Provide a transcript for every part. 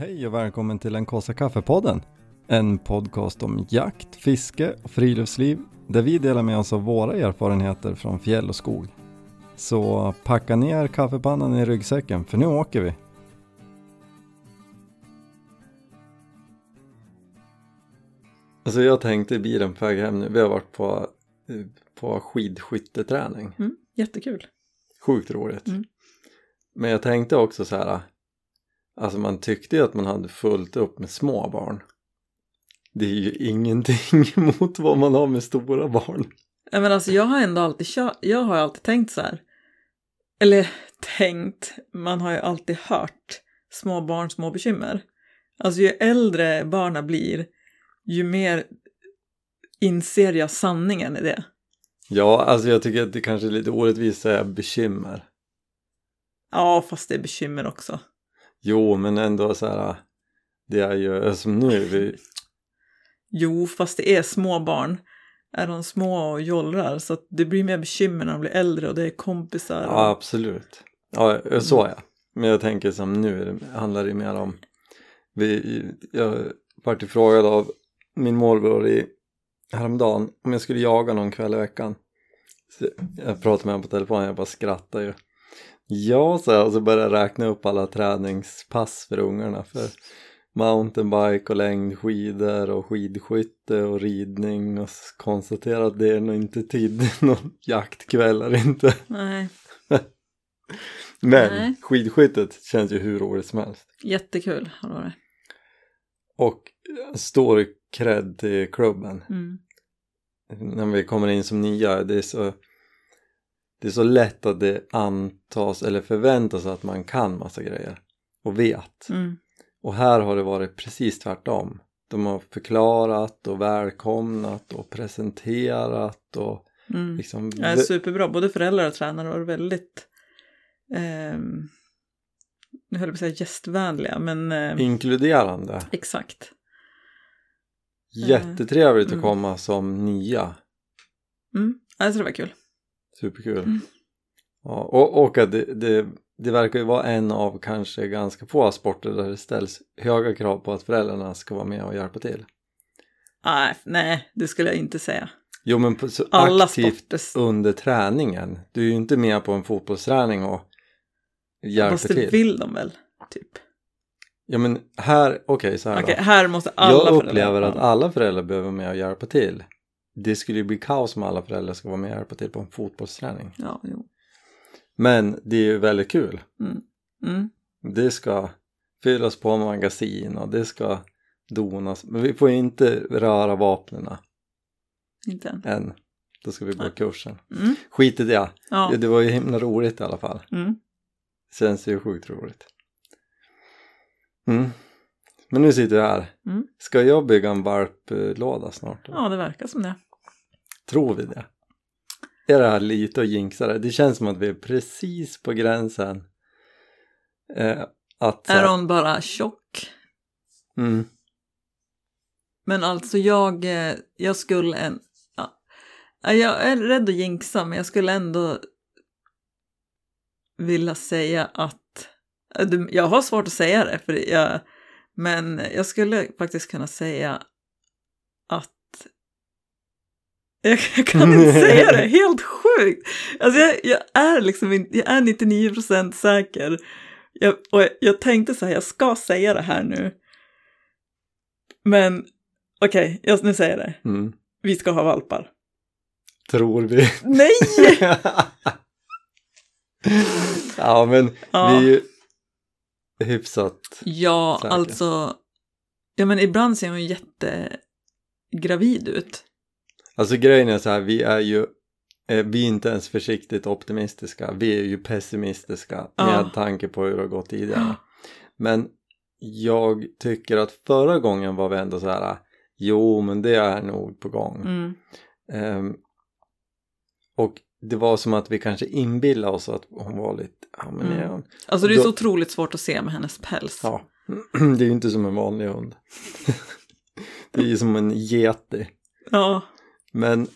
Hej och välkommen till den kaffe kaffepodden. En podcast om jakt, fiske och friluftsliv där vi delar med oss av våra erfarenheter från fjäll och skog. Så packa ner kaffepannan i ryggsäcken för nu åker vi. Alltså jag tänkte i bilen på väg hem nu, vi har varit på, på skidskytteträning. Mm, jättekul. Sjukt roligt. Mm. Men jag tänkte också så här, alltså man tyckte ju att man hade fullt upp med små barn. Det är ju ingenting mot vad man har med stora barn. Nej, Men alltså jag har ändå alltid, jag har alltid tänkt så här. Eller tänkt, man har ju alltid hört små barn, små bekymmer. Alltså ju äldre barnen blir, ju mer inser jag sanningen i det. Ja, alltså jag tycker att det kanske är lite orättvist att säga bekymmer. Ja, fast det är bekymmer också. Jo, men ändå så här, det är ju som nu, vi, Jo, fast det är små barn. Är de små och jollrar så att det blir mer bekymmer när de blir äldre och det är kompisar. Och... ja absolut. Ja, så är jag. Men jag tänker som nu handlar det mer om, vi, jag vart tillfrågad av min morbror i häromdagen om jag skulle jaga någon kväll i veckan. Så jag pratade med honom på telefon, jag bara skrattade ju. Ja, så jag och så började jag räkna upp alla träningspass för ungarna för mountainbike och längdskidor och skidskytte och ridning och s- konstatera att det är nog inte tid någon jaktkväll inte. Nej, Men Nej. skidskyttet känns ju hur roligt som helst. jättekul har det varit. Och stor cred till klubben. Mm. När vi kommer in som nya, det är så det är så lätt att det antas eller förväntas att man kan massa grejer och vet. Mm. Och här har det varit precis tvärtom. De har förklarat och välkomnat och presenterat och Mm. liksom Ja, superbra, både föräldrar och tränare var väldigt, ehm, nu höll jag på att säga gästvänliga, men eh, inkluderande. exakt. Jättetrevligt Mm. att komma som nya. Mm. Alltså det var kul. Superkul. Mm. Ja, och, och att det, det, det verkar ju vara en av kanske ganska få sporter där det ställs höga krav på att föräldrarna ska vara med och hjälpa till. Nej, nej, det skulle jag inte säga. Jo men på, så Alla aktivt sporter, under träningen. Du är ju inte med på en fotbollsträning och hjälper fast det till. vill de väl, typ. Ja men här, okej så här då. här måste alla Jag föräldrar- upplever att Ja. alla föräldrar behöver med och hjälpa till. Det skulle ju bli kaos om alla föräldrar ska vara med och hjälpa till på en fotbollsträning. Ja, jo. Men det är ju väldigt kul. Mm. Mm. Det ska fyllas på magasin och det ska donas. Men vi får ju inte röra vapnen Inte än. än. Då ska vi gå kursen. Mm. Skit i det. Ja. Det var ju himla roligt i alla fall. Mm. Känns ju sjukt roligt. Mm. Men nu sitter jag här. Mm. Ska jag bygga en valplåda snart? eller? ja, det verkar som det. Tror vi det? Är det här lite att jinxa det? Det känns som att vi är precis på gränsen. Eh, att Är hon bara tjock? mm, Men alltså jag, eh, jag skulle en... Ja, Ja, jag är rädd att jinxa, men jag skulle ändå vilja säga att... Jag har svårt att säga det, för jag, men jag skulle faktiskt kunna säga att... Jag, kan inte säga det, helt sjukt! Alltså jag, jag är liksom jag är 99% säker. Jag, och jag, tänkte så här, jag ska säga det här nu. Men okej, jag- nu säger jag det. mm, Vi ska ha valpar. tror vi. Nej! ja men Ja. vi hyfsat. Ja, Säker. alltså. Ja, men ibland ser hon jättegravid ut. Alltså grejen är så här, vi är ju eh, vi är inte ens försiktigt optimistiska. Vi är ju pessimistiska Ja. med tanke på hur det har gått tidigare. Men jag tycker att förra gången var vi ändå så här jo men det är nog på gång. Mm. Ehm, och det var som att vi kanske inbillade oss att hon var lite, ja men Mm. hon? Alltså det är Då- så otroligt svårt att se med hennes päls. Ja, det är ju inte som en vanlig hund. det är ju som en geti. Ja. Men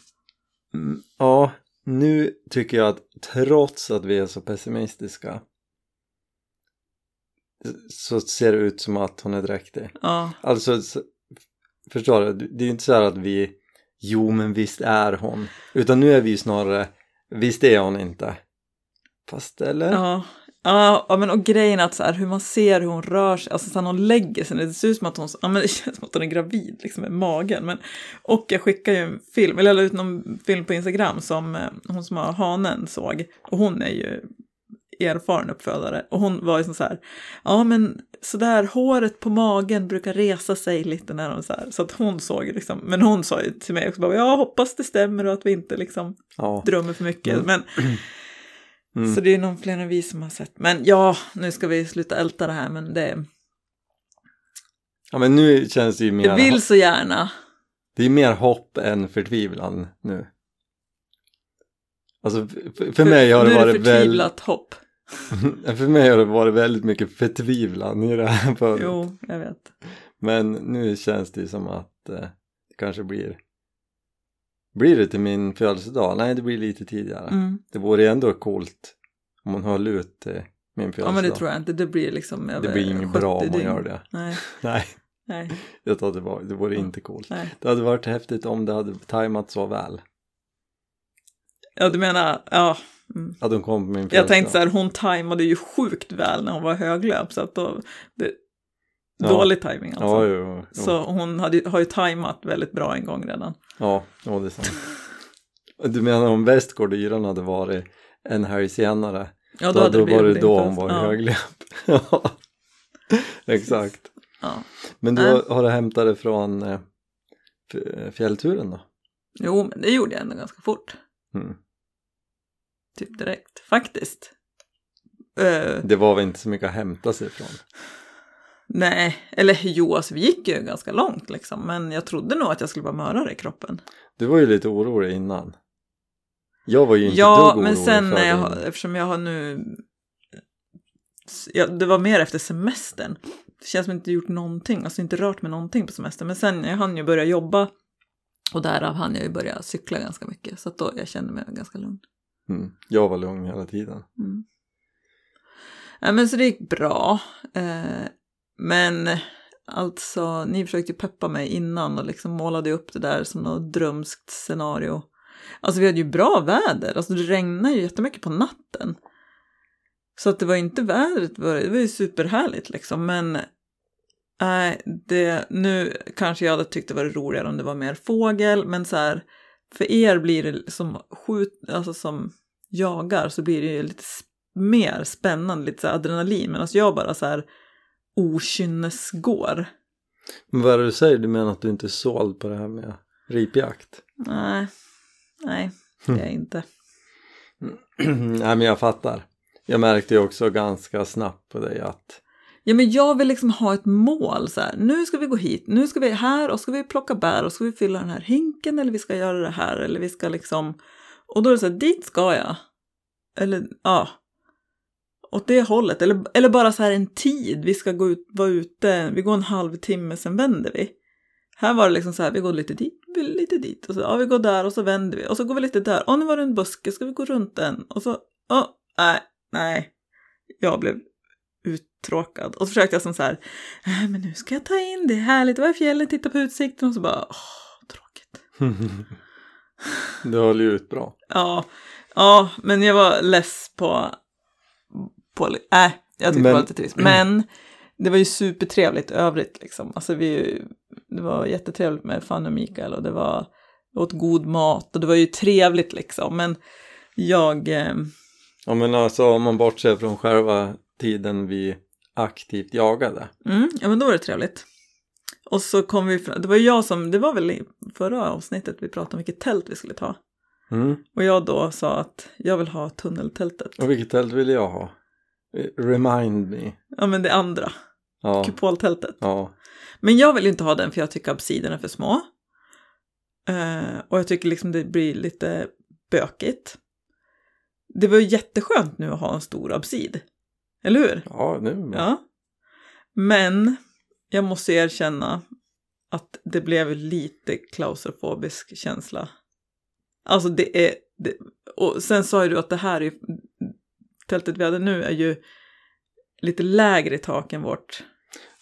mm, ja, nu tycker jag att trots att vi är så pessimistiska så ser det ut som att hon är dräktig. Ja, Alltså, så, förstår du? Det är ju inte så här att vi, jo men visst är hon. Utan nu är vi ju snarare, visst är hon inte. Fast eller? ja. Ja, men och grejen är att så här, hur man ser hur hon rör sig, alltså så här, hon lägger sig, det ser ut som att hon, ja, men det känns som att hon är gravid liksom med magen. Men, och jag skickade ju en film, eller jag la ut någon film på Instagram som eh, hon som har hanen såg. Och hon är ju erfaren uppfödare. Och hon var ju så här, ja men sådär håret på magen brukar resa sig lite när hon så här. Så att hon såg liksom, men hon sa ju till mig också bara, jag hoppas det stämmer och att vi inte liksom Ja. drömmer för mycket. Mm. Men, Mm. Så det är nog fler än vi som har sett. Men ja, nu ska vi sluta älta det här, men det, ja men nu känns det ju mer, jag vill så gärna. det är mer hopp än förtvivlan nu. Alltså för, för mig har nu det är varit väldigt, förtvivlat hopp. för mig har det varit väldigt mycket förtvivlan i det här förut. Jo, jag vet. Men nu känns det ju som att eh, det kanske blir Blir det till min födelsedag? Nej, det blir lite tidigare. Mm. Det vore ju ändå coolt om hon höll ut till min Ja, födelsedag. men det tror jag inte. Det blir liksom över Det blir inget 70 bra om man dygn. gör det. Nej, Nej, nej, jag tror att det, vore inte coolt. nej. Det hade varit häftigt om det hade tajmat så väl. Ja, du menar, ja. Mm. Att hon kom på min födelsedag. Jag tänkte så här, hon tajmade ju sjukt väl när hon var höglöp. Så att då, det, Ja. dålig tajming alltså. Ja, jo, jo. Så hon hade, har ju tajmat väldigt bra en gång redan. Ja, ja, det är sant. Du menar om Västgård och Yran hade varit en helg senare? Ja, då hade det blivit varit din då hon var ja. höglöp. Ja, exakt. Ja. Men du har, du hämtat det från eh, fjällturen då? Jo, men det gjorde jag ändå ganska fort. Mm. Typ direkt, faktiskt. Eh, Det var väl inte så mycket att hämta sig ifrån? nej, eller jo, alltså vi gick ju ganska långt liksom. Men jag trodde nog att jag skulle vara mörare i kroppen. Du var ju lite orolig innan. Jag var ju inte Ja, dugg men orolig sen för när jag, har- eftersom jag har nu... Ja, det var mer efter semestern. Det känns som att jag inte gjort någonting, alltså inte rört mig någonting på semestern. Men sen jag hann ju börja jobba och därav hann jag ju börja cykla ganska mycket. Så att då jag kände mig ganska lugn. Mm. Jag var lugn hela tiden. Mm. Ja, men så det gick bra. Eh, men alltså, ni försökte ju peppa mig innan och liksom målade upp det där som något drömskt scenario. Alltså vi hade ju bra väder, alltså det regnade ju jättemycket på natten. Så att det var inte vädret, det var, ju superhärligt liksom, men nej, det, nu kanske jag hade tyckt det var roligare om det var mer fågel, men så här, för er blir det som skjut, alltså som jagar så blir det ju lite mer spännande, lite så adrenalin, medan jag bara så här okynnesgår. Men vad är det du säger? Du menar att du inte är såld på det här med ripjakt? Nej, nej, det är jag inte. Nej men jag fattar. Jag märkte ju också ganska snabbt på dig att Ja, men jag vill liksom ha ett mål så här. Nu ska vi gå hit, nu ska vi här och ska vi plocka bär och ska vi fylla den här hinken eller vi ska göra det här eller vi ska liksom. Och då är det så här, dit ska jag. Eller ja. Åt det hållet. Eller, eller bara så här en tid. Vi ska gå ut, vara ute, vi går en halvtimme, sen vänder vi. Här var det liksom så här, vi går lite dit, lite dit. Och så, ja, vi går där och så vänder vi. Och så går vi lite där. Åh, nu var det en buske, ska vi gå runt den? Och så, åh, nej, nej. Jag blev uttråkad. Och så försökte jag som så här, "Nej, men nu ska jag ta in, det är härligt, vara i fjällen, titta på utsikten och så bara, åh, tråkigt. du höll ju ut bra. Ja, ja, men jag var less på, på nej, jag tyckte Men- det var lite trist. Men det var ju supertrevligt övrigt liksom. Alltså vi, det var jättetrevligt med Fanny och Mikael och det var, vi åt god mat och det var ju trevligt liksom. Men jag, eh, Ja men alltså om man bortser från själva tiden vi aktivt jagade. Mm, ja men då var det trevligt. Och så kom vi fram, det var jag som, det var väl i förra avsnittet vi pratade om vilket tält vi skulle ta. Mm. Och jag då sa att jag vill ha tunneltältet. Och vilket tält ville jag ha? Eh, Remind me. Ja men det andra, Ja. kupoltältet. ja. Men jag vill inte ha den för jag tycker absiderna är för små. Eh, och jag tycker liksom det blir lite bökigt. Det var ju jätteskönt nu att ha en stor absid. Eller hur? Ja, nu. Ja. Men jag måste erkänna att det blev lite klaustrofobisk känsla. Alltså det är... Det, och sen sa ju du att det här är. Tältet vi hade nu är ju lite lägre i tak än vårt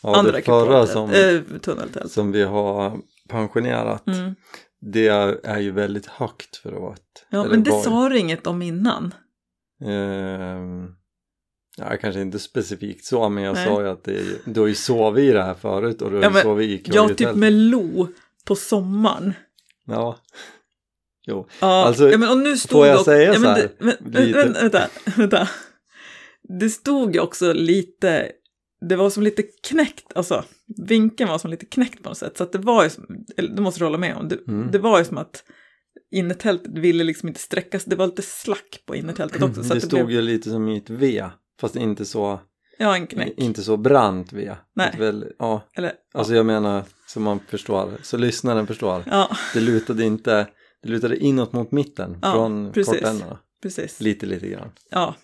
Ja, andra det förra som, äh, tunneltält. som vi har pensionerat, Mm. det är, är ju väldigt högt för att vara ett... Ja, men det var- sa du inget om innan. Ehm, ja, kanske inte specifikt så, men jag Nej. sa ju att det du har ju sovit i det här förut och du har Ja, ju men sovit i Ja, typ kujtält. med lo på sommaren. Ja, jo. Ja, Alltså, ja, men och nu stod får jag också, säga ja, så men här? det- men, Lite. vänta, vänta, vänta. Det stod ju också lite, det var som lite knäckt, alltså vinkeln var som lite knäckt på något sätt. Så att det var ju, som, det måste du hålla med om, det, Mm. det var ju som att innertältet ville liksom inte sträckas, det var lite slack på innertältet också. Så det det stod blev, ju lite som i ett V, fast inte så, ja en knäck. inte så brant V. Nej. Väl, ja, Eller, alltså jag menar så man förstår, så lyssnaren förstår. ja, Det lutade inte, det lutade inåt mot mitten Ja, från precis. kortändarna. precis. Lite, lite grann. Ja,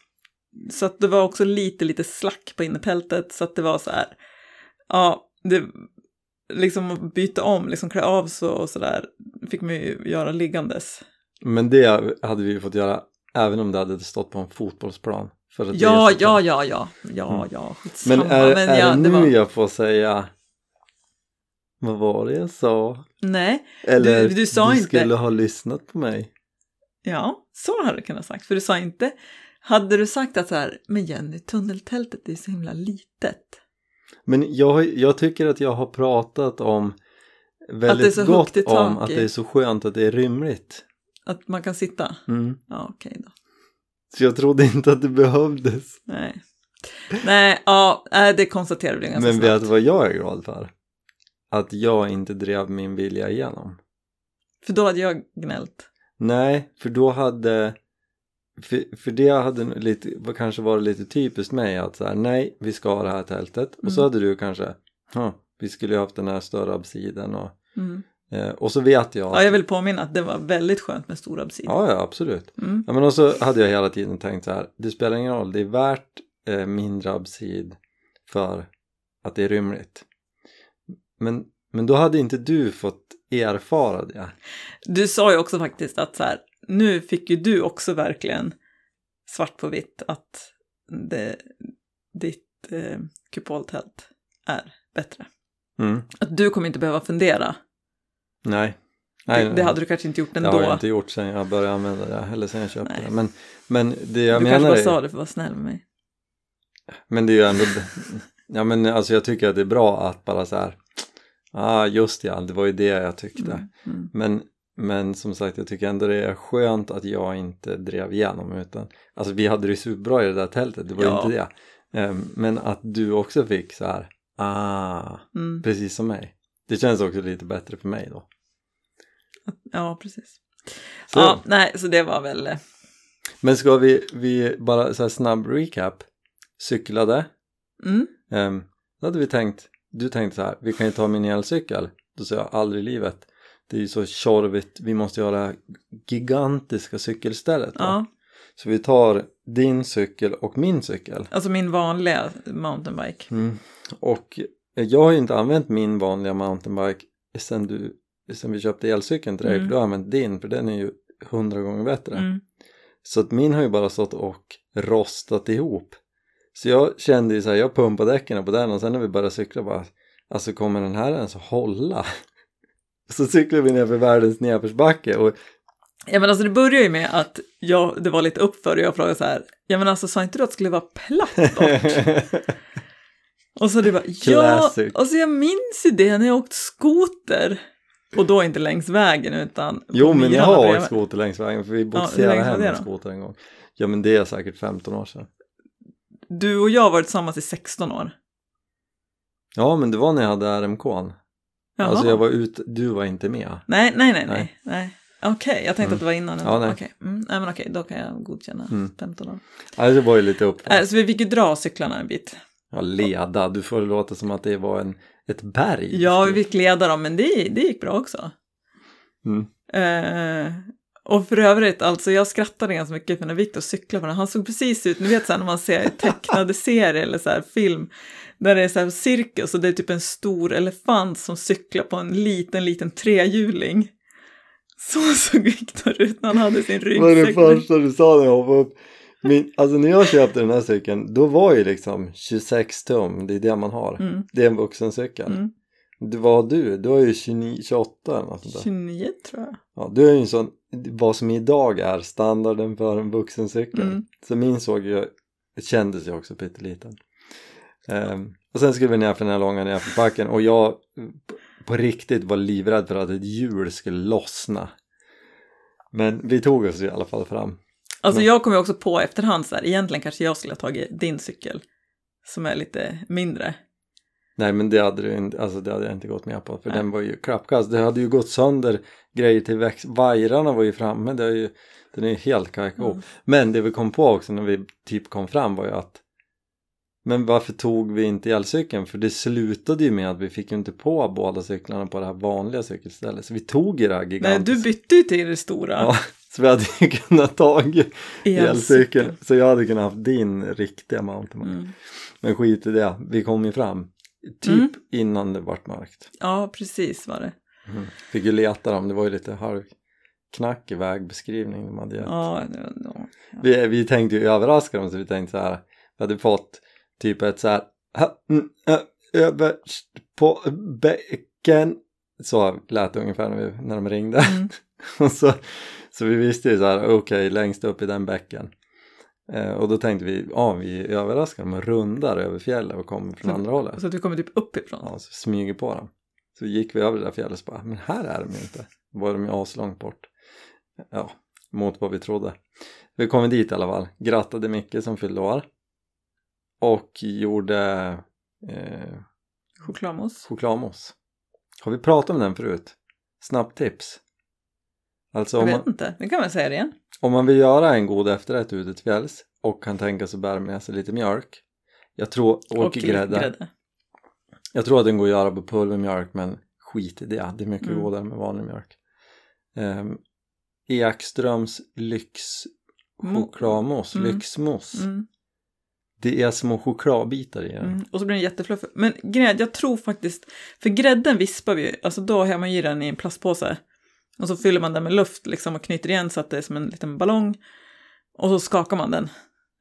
så att det var också lite, lite slack på innertältet så att det var så här, ja, det, liksom byta om, liksom klä av så och så där, fick man ju göra liggandes. Men det hade vi ju fått göra även om det hade stått på en fotbollsplan. För att Ja, är så ja, kallt. ja, ja, ja, Mm. ja, skitsamma. Men är, är ja, det nu var, jag får säga vad var det jag sa? Nej, Eller Du- du sa inte- skulle ha lyssnat på mig. ja, så hade du kunnat sagt, för du sa inte, hade du sagt att så här, men Jenny, tunneltältet är så himla litet. Men jag, jag tycker att jag har pratat om väldigt gott om att det är så skönt att det är rymligt. Att man kan sitta. Mm. Ja, okej då. Så jag trodde inte att det behövdes. Nej. Nej, ja, det konstaterade vi ganska Men snabbt. vet du vad jag är glad för? Att jag inte drev min vilja igenom. För då hade jag gnällt. Nej, för då hade för, för det hade lite, kanske varit lite typiskt mig att så här, nej, vi ska ha det här tältet och så Mm. hade du kanske, "Huh, vi skulle ju haft den här större absiden och, Mm. Eh, och så vet jag, Ja, jag vill påminna att det var väldigt skönt med stor absid. ja, ja absolut. Mm. Ja, men och så hade jag hela tiden tänkt så här, det spelar ingen roll, det är värt eh, mindre absid för att det är rymligt. Men, men då hade inte du fått erfara det. Du sa ju också faktiskt att så här, nu fick ju du också verkligen svart på vitt att det, ditt eh, kupoltält är bättre. Mm. Att du kommer inte behöva fundera. Nej. Nej, det, det hade du kanske inte gjort Det ändå. har jag inte gjort sen jag började använda det, eller sen jag köpte Nej. det. Men, men det jag du kanske menar bara är, sa det för att vara snäll med mig. men det är ju ändå, ja men alltså jag tycker att det är bra att bara så här, ah just ja, det var ju det jag tyckte. Mm. Mm. Men, men som sagt, jag tycker ändå det är skönt att jag inte drev igenom utan, alltså vi hade det ju superbra i det där tältet, det var ju Ja. inte det. Ehm, men att du också fick så här, ah, Mm. precis som mig. Det känns också lite bättre för mig då. Ja, precis. Så, Ja, nej, så det var väl... eh, Men ska vi, vi bara så här snabb recap, cyklade, Mm. Um, då hade vi tänkt, du tänkte så här, vi kan ju ta min elcykel. Då sa jag, aldrig i livet. Det är ju så tjorvigt, vi måste göra gigantiska cykelstället. Ja, Så vi tar din cykel och min cykel. alltså min vanliga mountainbike. Mm. Och jag har ju inte använt min vanliga mountainbike sen, du, sen vi köpte elcykeln till dig, Mm. för du har använt din, för den är ju hundra gånger bättre. Mm. Så att min har ju bara stått och rostat ihop. Så jag kände ju så här, jag pumpade däcken på den och sen när vi började cykla bara, alltså kommer den här ens att hålla? Så cyklade vi ner för världens nedförsbacke och Ja men alltså det börjar ju med att jag, det var lite uppför och jag frågade så här, ja men alltså sa inte du att det skulle vara platt bort? och så det bara, ja, Classic. alltså jag minns ju det när jag åkt skoter. Och då inte längs vägen utan Jo men jag har åkt skoter längs vägen för vi bogserade var hem en skoter en gång. Ja men det är säkert 15 år sedan. Du och jag har varit tillsammans i 16 år. Ja men det var när jag hade RMK. Jaha. Alltså jag var ute, du var inte med. Nej, nej, nej, Nej. nej. Okej, jag tänkte Mm. att det var innan. Ja, nej. Okej, mm, nej men okej, då kan jag godkänna Mm. 15 år. Alltså det var ju lite upp. Äh, så vi fick ju dra cyklarna en bit. Ja leda, du får låta som att det var en, ett berg. Ja, vi fick leda dem, men det, det gick bra också. Mm. Eh, och för övrigt, alltså jag skrattade ganska mycket för när Viktor cyklade på den. Han såg precis ut, ni vet så här när man ser tecknade serier eller så här film, där det är så här cirkus och det är typ en stor elefant som cyklar på en liten, liten trehjuling. Så såg Viktor ut när han hade sin Det var det ryggsäck. första du sa när jag hoppade upp. Min, alltså när jag köpte den här cykeln då var ju liksom 26 tum, det är det man har. Mm. Det är en vuxencykel. Mm. Det var du, du har ju 29, 28 eller något sånt där. 29 tror jag. Ja, du är ju en sån, vad som idag är standarden för en vuxencykel. Mm. Så min såg ju, kändes ju också pytteliten. Ehm, och sen skulle vi ner för den här långa nerförbacken och jag på riktigt var livrädd för att ett hjul skulle lossna. Men vi tog oss i alla fall fram. Alltså jag kom ju också på efterhand så här, egentligen kanske jag skulle ha tagit din cykel. Som är lite mindre. Nej men det hade, du inte, alltså det hade jag inte gått med på för Nej. den var ju klappkast. Det hade ju gått sönder grejer till växt. Vajrarna var ju framme, det är ju, den är ju helt kajko. Mm. Men det vi kom på också när vi typ kom fram var ju att men varför tog vi inte elcykeln? För det slutade ju med att vi fick ju inte på båda cyklarna på det här vanliga cykelstället. Så vi tog ju det här Nej, gigantiska. du bytte ju till det stora. Ja, så vi hade ju kunnat ta. Elcykel. Så jag hade kunnat haft din riktiga mountainbike. Mm. Men skit i det, vi kom ju fram. Typ Mm. innan det vart mörkt. Ja, precis var det. Mm. Fick ju leta dem, det var ju lite halvknackig vägbeskrivning de hade gett. Ja, det var- ja. Vi, vi tänkte ju överraska dem så vi tänkte så här, vi hade fått typ ett så här "Ha, mm, överst på bäcken så lät det ungefär när, vi, när de ringde. Mm. och så, så vi visste ju så här okej längst upp i den bäcken. Eh, och då tänkte vi ja vi överraskar dem och rundar över fjället och kommer från Så- andra hållet. Så att du kommer typ uppifrån. ja, så smyger på dem. Så gick vi över det där fjället och så bara men här är de ju inte. Då var de ju aslångt bort. Ja mot vad vi trodde. Vi kom dit i alla fall. Grattade Micke som fyllde år. Och gjorde eh, Chokladmousse. chokladmousse har vi pratat om den förut? snabbt tips alltså Jag vet man, inte, det kan man säga det igen. om man vill göra en god efterrätt ute till fjälls och kan tänka sig bära med sig lite mjölk jag tror, och, Och grädde Jag tror att den går att göra på pulvermjölk men skit i det, det är mycket Mm. godare med vanlig mjölk. Um, Ekströms lyx Mo- chokladmousse, Mm. lyxmousse. Mm, Det är små chokladbitar i den. mm. Och så blir den jättefluffig. Men är, jag tror faktiskt, för grädden vispar vi ju, alltså då har man i den i en plastpåse. Och så fyller man den med luft liksom och knyter igen så att det är som en liten ballong. Och så skakar man den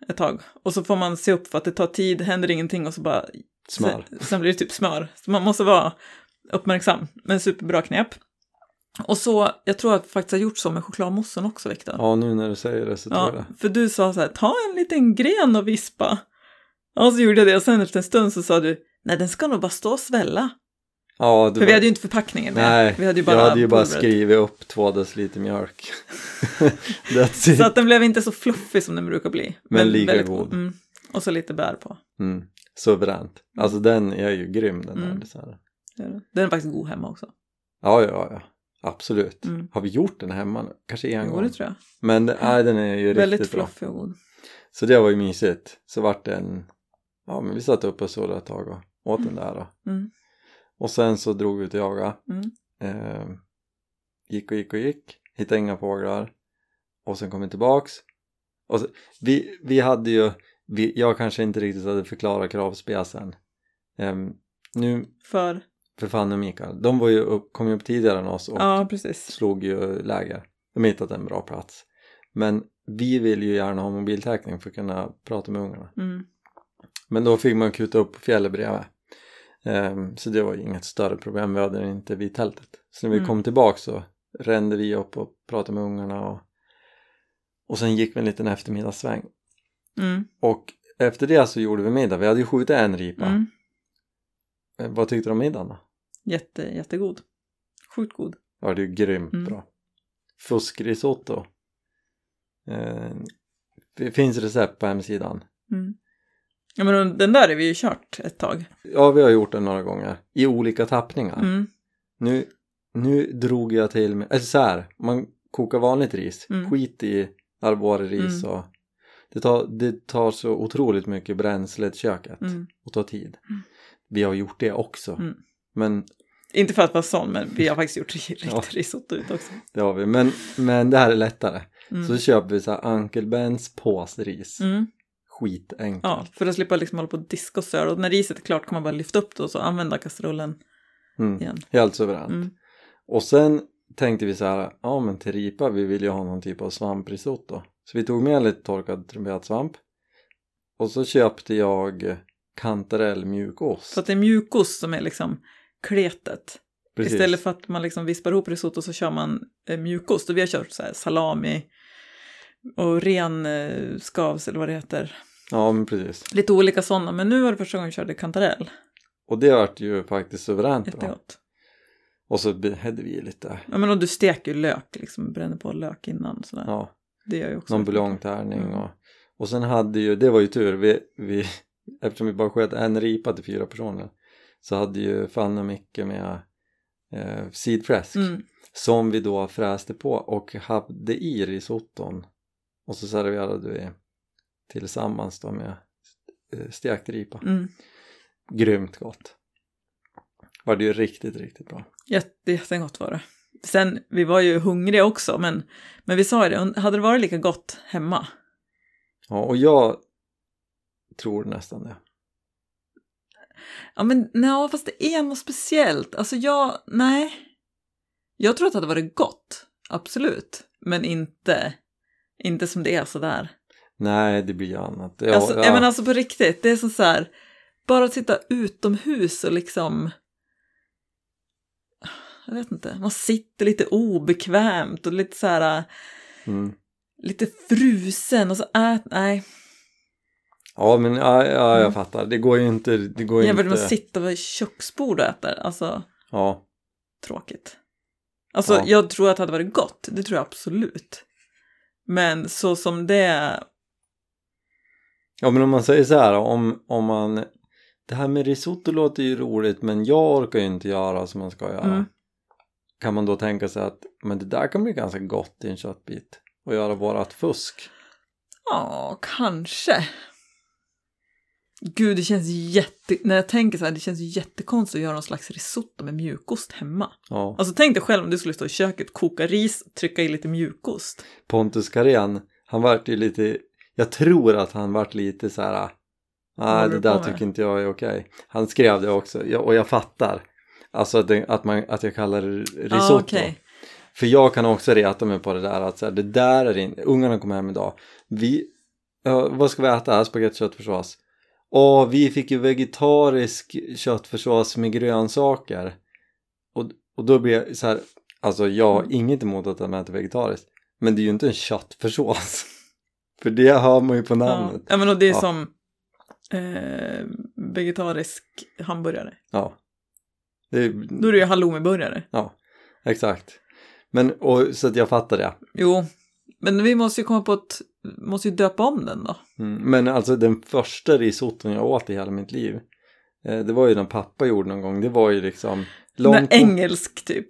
ett tag. Och så får man se upp för att det tar tid, händer ingenting och så bara Smör. Sen, sen blir det typ smör. Så man måste vara uppmärksam. Men superbra knep. Och så, jag tror att jag faktiskt har gjort så med chokladmoussen också, Viktor. Ja, nu när du säger det så tror jag Ja, det. för du sa så här, ta en liten gren och vispa. Och så gjorde jag det och sen efter en stund så sa du, nej den ska nog bara stå och svälla. Ja, För var... vi hade ju inte förpackningen med. Nej, vi hade ju bara jag hade ju bara pulvret. skrivit upp två deciliter mjölk. Så att den blev inte så fluffig som den brukar bli. Men lika väldigt god. Mm. Och så lite bär på. Mm. Suveränt. Alltså den är ju grym den där. Mm. det är så här. Det är det. Den är faktiskt god hemma också. Ja, ja, ja. Absolut. Mm. Har vi gjort den hemma? nu? Kanske en Jo, gång. det tror jag. Men det- nej, den är ju Väldigt riktigt bra. fluffig och god. Så det var ju mysigt. Så vart det en, ja men vi satt uppe och surrade ett tag och åt den där då. Mm. Och sen så drog vi ut och jagade. Mm. Eh, gick och gick och gick. Hittade inga fåglar. Och sen kom vi tillbaks. Och så, vi, vi hade ju, vi, jag kanske inte riktigt hade förklarat kravspecen. Eh, nu, För, för Fanny och Mikael, de var ju upp, kom ju upp tidigare än oss och ja slog ju läger. De hittade en bra plats. Men vi vill ju gärna ha mobiltäckning för att kunna prata med ungarna. Mm. Men då fick man kuta upp på fjället bredvid. Ehm, så det var ju inget större problem, vi hade det inte vid tältet. Så när vi Mm. kom tillbaka så rände vi upp och pratade med ungarna och, och sen gick vi en liten eftermiddagssväng. Mm. Och efter det så gjorde vi middag, vi hade ju skjutit en ripa. Mm. Eh, Vad tyckte du om middagen då? Jätte, jättegod. Sjukt god. Ja, det är grymt Mm. bra. Fuskrisotto. Eh, det finns recept på hemsidan. Mm. Ja men den där är vi ju kört ett tag. Ja, vi har gjort den några gånger i olika tappningar. Mm. Nu, nu drog jag till med, eller så här, man kokar vanligt ris, Mm. skit i arboreris Mm. och det tar, det tar så otroligt mycket bränsle till köket Mm. och tar tid. Mm. Vi har gjort det också. Men Inte för att vara sån men vi har faktiskt gjort riktigt Ja. risotto ut också. det har vi. Men, men det här är lättare. Mm. Så köper vi så här Uncle Bens påsris, Mm. skitenkelt. Ja, för att slippa liksom hålla på och diska och störa. Och när riset är klart kan man bara lyfta upp det och så använda kastrullen Mm. igen. Helt suveränt. Mm. Och sen tänkte vi så här, ja men till ripa, vi vill ju ha någon typ av svamprisotto. Så vi tog med lite torkad trumpetsvamp och så köpte jag kantarell mjukost. För att det är mjukost som är liksom kletet. Precis. Istället för att man liksom vispar ihop risotto så kör man eh, mjukost. Och vi har kört så här salami och ren eh, skavs eller vad det heter. Ja, men precis. Lite olika sådana. Men nu var det första gången vi körde kantarell. Och det vart ju faktiskt suveränt bra. Jättegott. Och så hade vi lite, Ja men och du steker ju lök liksom. Bränner på lök innan. Sådär. ja, Det gör ju också. någon buljongtärning Mm. och, och sen hade ju, det var ju tur, vi, vi, eftersom vi bara sköt en ripa till fyra personer så hade ju Fanny Micke med eh, sidfläsk Mm. som vi då fräste på och hade i risotton och så serverade vi tillsammans då med eh, stekt ripa. Mm. Grymt gott. Var det ju riktigt, riktigt bra. Jätte, jättegott var det. Sen, vi var ju hungriga också, men, men vi sa ju det, hade det varit lika gott hemma? Ja, och jag tror nästan det. Ja, men nej, fast det är något speciellt. Alltså jag, nej. Jag tror att det hade varit gott, absolut. Men inte, inte som det är sådär. Nej, det blir ju annat. Ja, alltså, ja. ja. men alltså på riktigt, det är som så här, bara att sitta utomhus och liksom, jag vet inte, man sitter lite obekvämt och lite så här, Mm. lite frusen och så ät, nej. Ja, men ja, ja, jag Mm. fattar. Det går ju inte. Det går med inte. att sitta vid köksbord och äta, alltså Ja, tråkigt. Alltså Ja. jag tror att det hade varit gott, det tror jag absolut. Men så som det, ja, men om man säger så här om, om man det här med risotto låter ju roligt men jag orkar ju inte göra som man ska göra. Mm. Kan man då tänka sig att men det där kan bli ganska gott i en köttbit och göra vårat fusk. ja, kanske. Gud, det känns jätte... När jag tänker så här, det känns jättekonstigt att göra någon slags risotto med mjukost hemma. Ja. Alltså tänk dig själv om du skulle stå i köket, koka ris, trycka i lite mjukost. Pontus Carén, han vart ju lite, jag tror att han vart lite så här. Nej det där på med?" tycker inte jag är okej. Han skrev det också jag, och jag fattar. Alltså att, det, att, man, att jag kallar det risotto. Ah, okej. För jag kan också reta mig på det där att så här, det där är in, ungarna kom hem idag. Vi, ja, vad ska vi äta? Spagetti köttfärssås. Och vi fick ju vegetarisk köttfärssås med grönsaker. Och, och då blir jag så här, alltså jag har Mm. inget emot att de äter vegetariskt. Men det är ju inte en köttfärssås. För det hör man ju på namnet. ja, men och det är Ja. som eh, vegetarisk hamburgare. Ja. Det är, Då är det ju halloumiburgare. ja, exakt. Men, och, så att jag fattar det. Jo, men vi måste ju komma på att, måste ju döpa om den då. Mm, men alltså den första risotton jag åt i hela mitt liv eh, Det var ju den pappa gjorde någon gång Det var ju liksom långkorn- engelsk typ.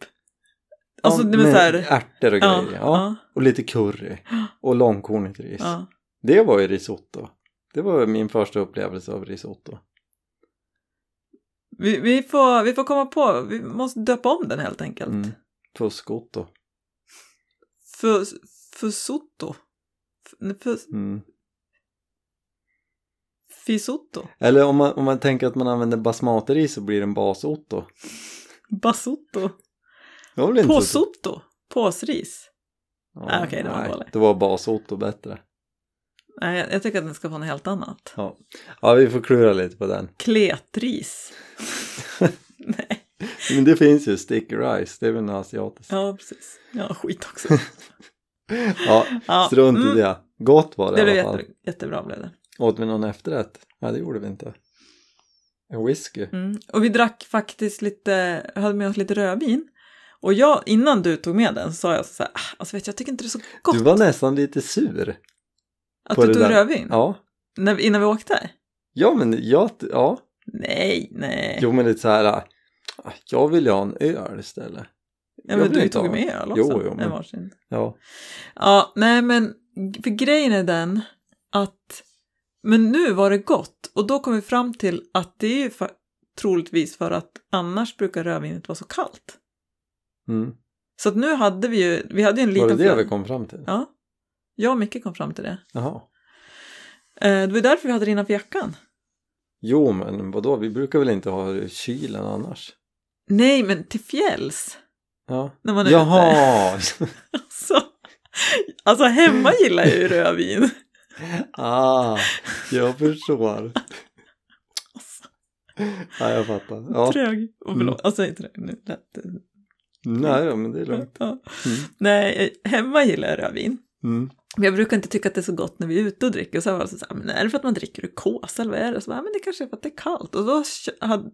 Alltså, ja, det var så här, ärtor och ja, grejer ja. ja, Och lite curry Och långkornigt ris ja. Det var ju risotto Det var min första upplevelse av risotto Vi, vi, får, vi får komma på, vi måste döpa om den helt enkelt. mm. Fuskotto För, för mm. fisotto. Eller om man, om man tänker att man använder basmatiris så blir det en basotto Basotto. Påsotto. Påsris. Ja, Ah, okej, det var dåligt. Det var basotto bättre Nej, jag, jag tycker att den ska få något helt annat. ja. ja, vi får klura lite på den Kletris. Nej. Men det finns ju sticky rice, det är väl något asiatiskt. Ja, precis. Ja, skit också. Ja, strunt i mm. det. Gott var det, Det i blev alla fall. jätte, jättebra blev det. Åt vi någon efterrätt? Nej, det gjorde vi inte. En whisky? Mm. Och vi drack faktiskt lite, hade med oss lite rödvin. Och jag, innan du tog med den, sa jag så här, "Ah, alltså vet du, jag tycker inte det är så gott Du var nästan lite sur. att du det tog där. rödvin. Ja. När, innan vi åkte? Ja, men jag, ja. Nej, nej. Jo, men lite så här. ah, Jag vill ju ha en öl istället. Ja, jag men du tog med öl också. Jo, jo, En men- varsin. Ja. Ja, nej men för grejen är den att men nu var det gott och då kom vi fram till att det är ju fa- troligtvis för att annars brukar rödvinet vara så kallt. Mm. Så att nu hade vi ju, vi hade ju en Var liten det det flaska- vi kom fram till? Ja, jag och Micke kom fram till det. Jaha. Eh, det var därför vi hade det innanför jackan. Jo, men vadå? Vi brukar väl inte ha det kylen annars? Nej, men till fjälls. Ja. När man är. Jaha! Så, Alltså hemma gillar jag ju rödvin. Ah, jag förstår. Ja, jag fattar. Ja. Trög. Och förlåt, alltså inte det, nu lät det. Nej, ja, men det är lugnt. Mm. Nej, hemma gillar jag rödvin. Mm. Men jag brukar inte tycka att det är så gott när vi är ute och dricker. Och så var det så här, men är det för att man dricker ur kåsa eller vad är det? Så bara, men det kanske är för att det är kallt. Och då,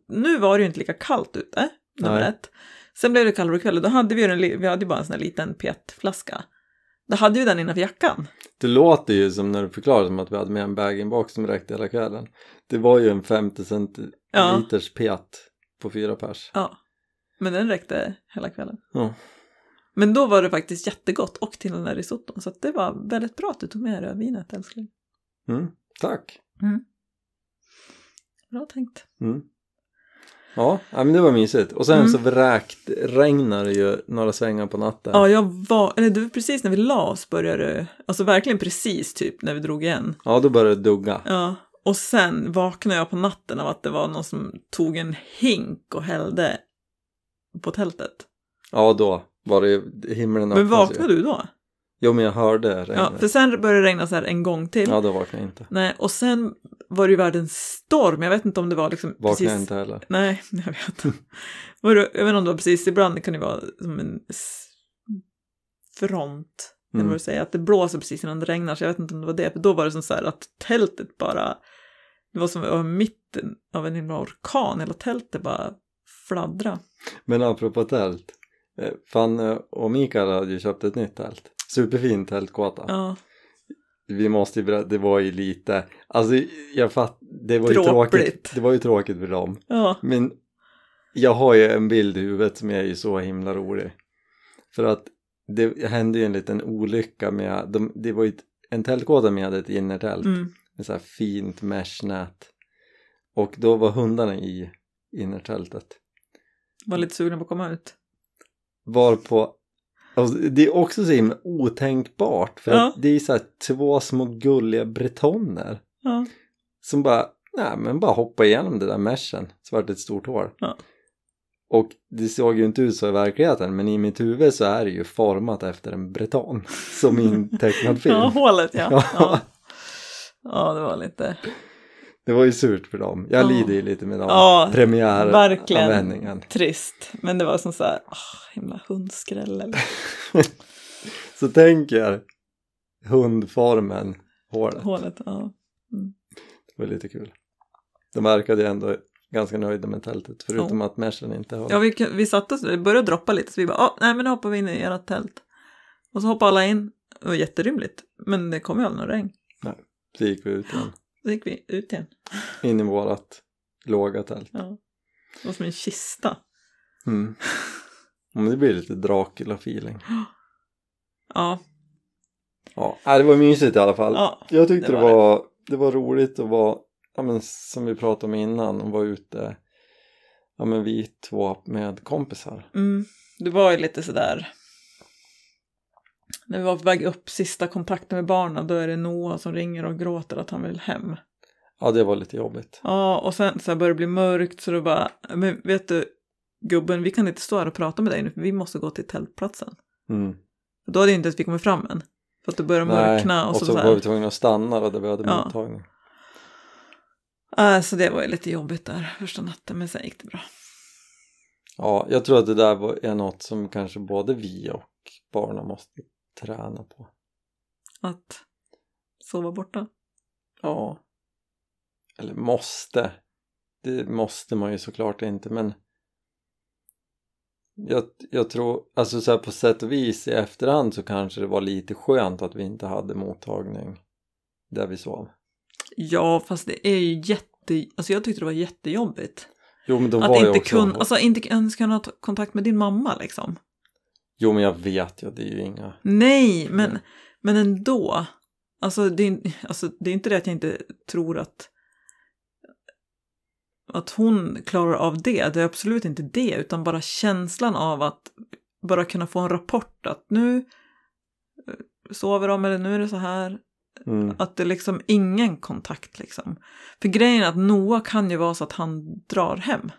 nu var det ju inte lika kallt ute, nummer ett. Sen blev det kallare kväll och då hade vi ju en, vi hade ju bara en sån här liten petflaska. Då hade vi den innanför jackan. Det låter ju som när du förklarar som att vi hade med en bag-in-box som räckte hela kvällen. Det var ju en 50 centiliters pet på fyra pers. Ja. Men den räckte hela kvällen. Ja. Men då var det faktiskt jättegott och till den där risotton. Så det var väldigt bra att du tog med rödvinet älskling. Mm. Tack. Bra tänkt. Mm. Ja, men det var mysigt. Och sen Mm. så vräkt regnade det ju några svängar på natten. Ja, jag var, eller det var precis när vi la oss började det, alltså verkligen precis typ när vi drog igen. Ja, då började det dugga. Ja, och sen vaknade jag på natten av att det var någon som tog en hink och hällde på tältet. Ja, då var det himlen Men öppnades ju. vaknade du då? Jo, men jag hörde regnet. Ja, för sen började det regna så här en gång till. Ja, då vaknade jag inte. Nej, och sen var det ju världens storm. Jag vet inte om det var liksom Vaknade precis... jag inte heller. Nej, jag vet. Var det, jag vet inte om det var precis, ibland kan det vara som en front. Mm. vad säger, att det blåser precis innan det regnar. Så jag vet inte om det var det. För då var det som så här att tältet bara, det var som att vara mitten av en himla orkan. Hela tältet bara fladdra. Men apropå tält. eh, Fanny och Mikael hade ju köpt ett nytt tält. Superfint tältkåta. Ja, Vi måste ju berätta, det var ju lite, alltså jag fatt, det var ju Dråpligt. tråkigt. Det var ju tråkigt för dem. ja, Men jag har ju en bild i huvudet som är ju så himla rolig. För att det hände ju en liten olycka med, de, det var ju ett, en tältkåta med ett innertält mm, med så här fint meshnät. Och då var hundarna i innertältet. var lite sugen på att komma ut. Varpå, alltså, det är också så himla otänkbart för Ja. att det är så här två små gulliga bretonner Ja, som bara, nej men bara hoppa igenom det där meshen så vart det ett stort hål. Ja. Och det såg ju inte ut så i verkligheten men i mitt huvud så är det ju format efter en breton som i en tecknad film. ja hålet. Ja. ja. Ja, det var lite... Det var ju surt för dem. Jag Ja. lider ju lite med dem. Ja, Premiäranvändningen. Verkligen trist. Men det var som så här, åh, himla hundskräll. Så tänk er hundformen, hålet. hålet. Ja. Det var lite kul. De verkade ju ändå ganska nöjda med tältet förutom att meshen inte höll. Ja, vi, vi satte oss, det började droppa lite så vi bara, "Ah, nej men nu hoppar vi in i ert tält. Och så hoppade alla in, det var jätterymligt. Men det kom ju aldrig någon regn. Så gick vi ut igen. Så gick vi ut igen. In i vårat låga tält. Ja. Det var som en kista. Mm. Men det blir lite Dracula-feeling. Ja, Ja, nej, det var mysigt i alla fall. ja. Jag tyckte det det var var, det. var roligt att vara, ja men som vi pratade om innan, att vara ute, ja men vi två med kompisar. Mm. Det var ju lite sådär. När vi var på väg upp sista kontakten med barnen då är det Noah som ringer och gråter att han vill hem. Ja, det var lite jobbigt. Ja, och sen så här börjar det bli mörkt så då bara, men vet du gubben, vi kan inte stå här och prata med dig nu för vi måste gå till tältplatsen. Mm. Då hade ju inte ens vi kommit fram än. För att det började mörkna och, och så, så, så var här. vi tvungna att stanna då, där vi hade Ja. mottagning. Äh, så det var ju lite jobbigt där första natten, men sen gick det bra. Ja, jag tror att det där var, är något som kanske både vi och barnen måste träna på. Att sova borta. Ja. Eller måste. Det måste man ju såklart inte men jag, jag tror, alltså så på sätt och vis i efterhand så kanske det var lite skönt att vi inte hade mottagning där vi sov. Ja, fast det är ju jätte... Alltså jag tyckte det var jättejobbigt. Jo men de var att ju inte också, kunna, alltså inte ens kunna ta kontakt med din mamma liksom. Jo men jag vet ju, det är ju inga Nej, men, men ändå. Alltså det, är, alltså det är inte det att jag inte tror att att hon klarar av det. Det är absolut inte det, utan bara känslan av att bara kunna få en rapport att nu eh, sover de eller nu är det så här. mm. Att det är liksom ingen kontakt liksom. För grejen är att Noah kan ju vara så att han drar hem.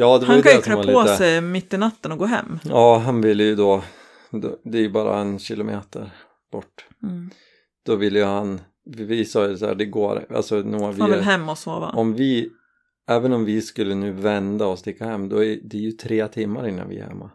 Ja det var Han kan ju klä på lite sig mitt i natten och gå hem. Ja han ville ju då det är ju bara en kilometer bort. Mm. Då ville ju han, vi, sa ju så här, det går, alltså Noah, Man vi, vill hem och sova. om vi, även om vi skulle nu vända och sticka hem, då är det ju tre timmar innan vi är hemma.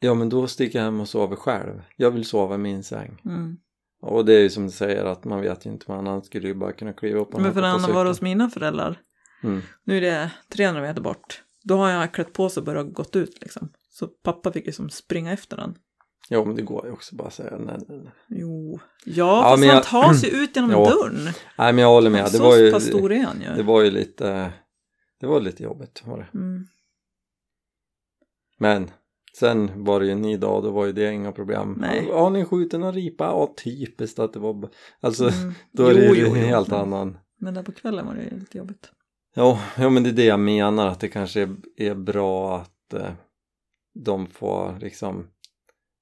Ja men då sticker jag hem och sover själv. Jag vill sova i min säng. Mm. Och det är ju som du säger att man vet ju inte vad han skulle ju bara kunna kliva upp och Men för han var cykeln. hos mina föräldrar, Mm. nu är det 300 meter bort, då har jag klätt på sig och börjat gått ut liksom. Så pappa fick ju som springa efter den. Jo men det går ju också bara att säga nej, nej, nej. Jo, ja, Ja, fast han jag- got sig ut genom Ja, dörren. Nej men jag håller med, det var ju, han ju. det var ju lite, det var lite jobbigt var det. Mm. Men sen var det ju en ny dag, då var ju det inga problem. Nej. Har ni skjutit en ripa? Ja typiskt att det var, alltså Mm. då är det Jo, ju jo, en jo, helt men- annan. Men där på kvällen var det ju lite jobbigt. Ja, ja men det är det jag menar att det kanske är, är bra att eh, de får liksom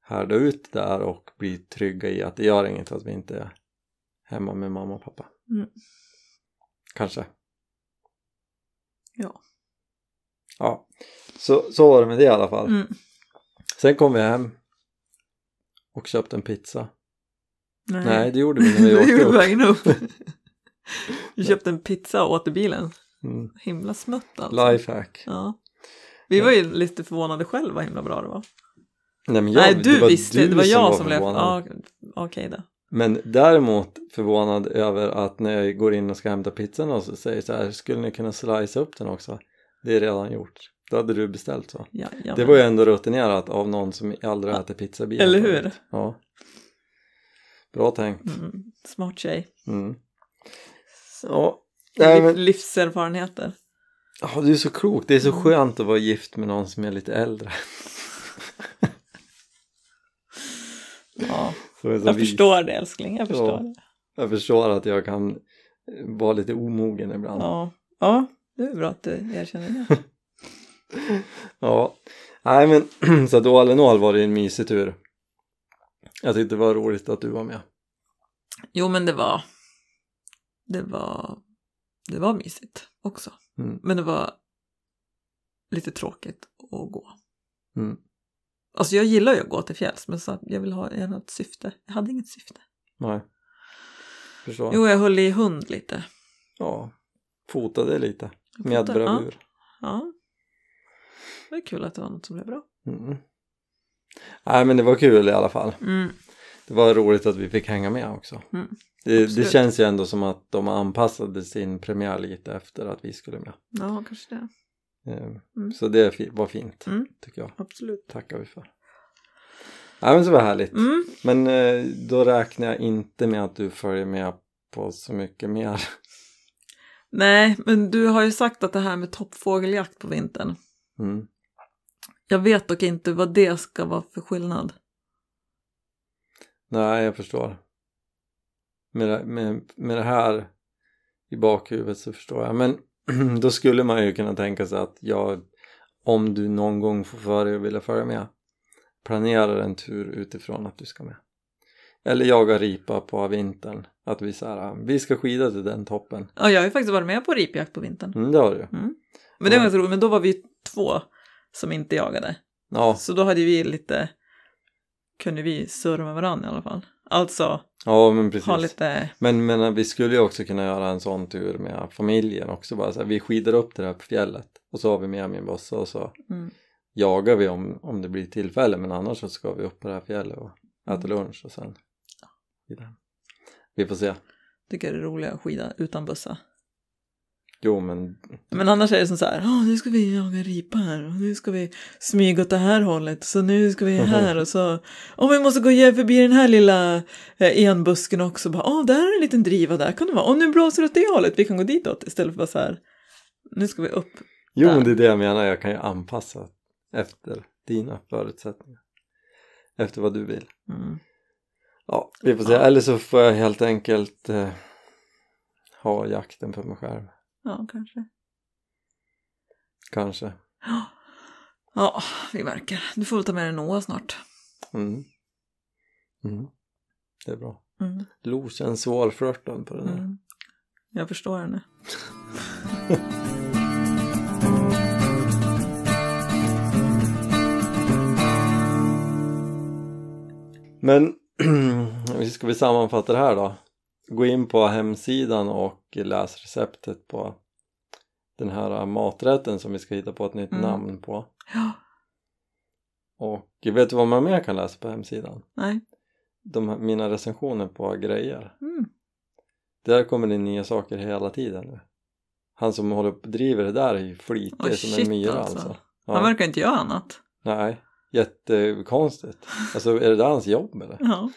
härda ut där och bli trygga i att det gör inget att vi inte är hemma med mamma och pappa. Mm. Kanske. Ja. Ja, så, så var det med det i alla fall. Mm. Sen kom vi hem och köpte en pizza. Nej. Nej, det gjorde vi när vi åkte upp. Vi köpte en pizza och åt i bilen. Mm. Himla smutt alltså. Lifehack. Ja. Vi var ju lite förvånade själv vad himla bra det var. Nej, men jag, Nej, du det var visste, du det var jag som, blev... förvånad. Ja, okej då. Men däremot förvånad över att när jag går in och ska hämta pizzan och så säger så här, skulle ni kunna slicea upp den också? Det är redan gjort. Då hade du beställt så. Ja, ja, Det var ju ändå rutinerat av någon som aldrig äter pizza bilen Eller hur? Ja. Bra tänkt. Mm, smart tjej. Mm. Ja. Nej, men, Livserfarenheter. ja, du är så klok. Det är så Mm. skönt att vara gift med någon som är lite äldre. Ja, jag vis. förstår det älskling, jag förstår Ja. det. Jag förstår att jag kan vara lite omogen ibland. Ja. ja, det är bra att du erkänner det. Ja, nej men så att all in all var det en mysig tur. Jag tyckte det var roligt att du var med. Jo, men det var... Det var... Det var mysigt också. Mm. Men det var lite tråkigt att gå. Mm. Alltså jag gillar ju att gå till fjälls, men så jag vill ha hade ett syfte. Jag hade inget syfte. Nej. Förstår. Jo, jag höll i hund lite. Ja, fotade lite Jag med fotade, bravur. Ja. Det var kul att det var något som blev bra. Mm. Nej men det var kul i alla fall. Mm. Det var roligt att vi fick hänga med också. Mm. Det, det känns ju ändå som att de anpassade sin premiär lite efter att vi skulle med. Ja, kanske det. Eh, Mm. Så det var fint Mm. tycker jag. Absolut. Tackar vi för. Ja men så var härligt. Mm. Men eh, då räknar jag inte med att du följer med på så mycket mer. Nej, men du har ju sagt att det här med toppfågeljakt på vintern. Mm. Jag vet dock inte vad det ska vara för skillnad. Nej, jag förstår. Med med, med det här i bakhuvudet så förstår jag. Men då skulle man ju kunna tänka sig att jag, om du någon gång får för dig att vilja följa med, planerar en tur utifrån att du ska med. Eller jaga ripa på vintern. Att vi så här, vi ska skida till den toppen. Ja, jag har ju faktiskt varit med på ripjakt på vintern. Mm, det har du. Mm. Men det var ganska roligt, men då var vi två som inte jagade. Ja, Så då hade vi lite, kunde vi surra med varandra i alla fall. Alltså ja men precis. ha lite, Men, men vi skulle ju också kunna göra en sån tur med familjen också bara så här, vi skidar upp det här på fjället och så har vi med min bossa och så mm, jagar vi om, om det blir tillfälle men annars så ska vi upp på det här fjället och äta lunch och sen vidare. Vi får se. tycker det är roligare att skida utan bussa. Jo men Men annars är det som så här, "Åh, nu ska vi jaga ripa här och nu ska vi smyga åt det här hållet så nu ska vi här och så, åh vi måste gå förbi den här lilla eh, enbusken också, bara, åh där är en liten driva där kan det vara, åh nu blåser det åt det hållet, vi kan gå ditåt istället för bara så här, nu ska vi upp. Jo Där. men det är det jag menar, jag kan ju anpassa efter dina förutsättningar. Efter vad du vill. Mm. Ja, vi får se. Ja. Eller så får jag helt enkelt eh, ha jakten för mig själv. Ja, kanske. Kanske. Ja, vi märker. Du får väl ta med dig Noah snart. Mm. Mm. Det är bra. Mm. Lo känns svårflörtad på det där. Mm. Jag förstår henne. Men vi ska vi sammanfatta det här då? Gå in på hemsidan och läs receptet på den här maträtten som vi ska hitta på ett nytt Mm. namn på. Ja. Och vet du vad man mer kan läsa på hemsidan? Nej. De, mina recensioner på grejer. Mm. Där kommer det nya saker hela tiden nu. Han som håller på driver det där är ju flitig Oj, som en myra alltså. alltså. Han Ja. verkar inte göra annat. Nej, jättekonstigt. Alltså är det där hans jobb eller? Ja.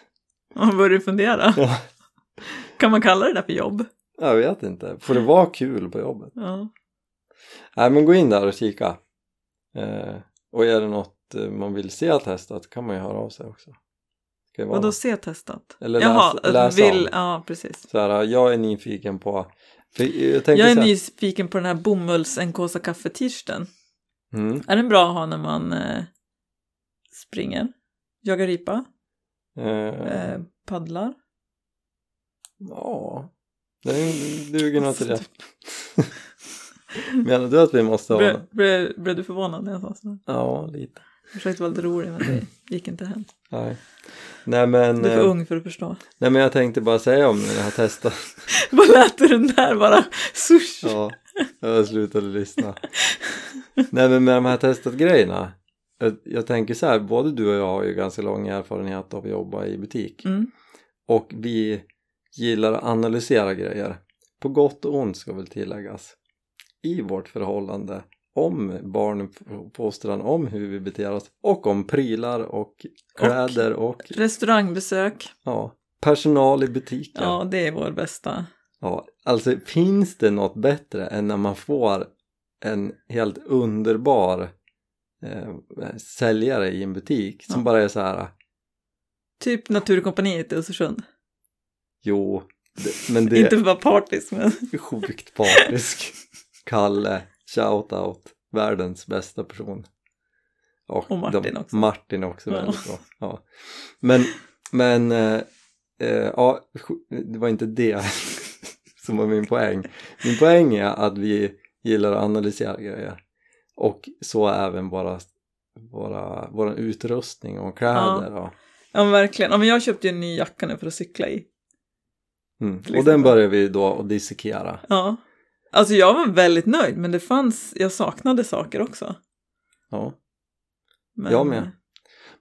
Man börjar fundera. Ja. Kan man kalla det där för jobb? Jag vet inte. Får det vara kul på jobbet? Ja. Nej men gå in där och kika. Eh, och är det något eh, man vill se testat kan man ju höra av sig också. Vadå se testat? Eller Jaha, läs- att läsa vill, om. ja precis. så här, jag är nyfiken på jag, Jag är här, nyfiken på den här bomulls NKsa kaffe-t-shirten. mm, Är den bra att ha när man eh, springer? Jagar ripa? eh, Eh, paddlar? Ja, den duger nog till det. Menar du att vi måste ha? Blev, blev, blev du förvånad när jag sa så? Ja, lite. Jag försökte vara lite rolig men det gick inte hem. Nej. Nej men, Du är för eh, ung för att förstå. nej men jag tänkte bara säga om jag har testat. Vad lät du den där bara? Sush! Ja, jag slutade lyssna. Nej men med de här testat grejerna. Jag, jag tänker så här, både du och jag har ju ganska lång erfarenhet av att jobba i butik. Mm. Och vi gillar att analysera grejer. På gott och ont ska väl tilläggas. I vårt förhållande. Om barnuppfostran, om hur vi beter oss och om prylar och kläder och, Restaurangbesök. ja, personal i butiken. Ja, det är vår bästa. Ja, alltså finns det något bättre än när man får en helt underbar eh, säljare i en butik som Ja. bara är så här Typ Naturkompaniet i Östersund. Jo, det, men det Inte för att vara partisk men sjukt partisk Kalle, shout out världens bästa person och, Och Martin de, också. Martin också Ja. väldigt bra ja. men, men eh, eh, ja, det var inte det som var min poäng min poäng är att vi gillar att analysera grejer och så även våra, våra, våra utrustning och kläder och, Ja verkligen. Ja, men jag köpte ju en ny jacka nu för att cykla i. mm. Och den börjar vi då att dissekera Ja. Alltså jag var väldigt nöjd men det fanns, jag saknade saker också. ja Men, Jag med.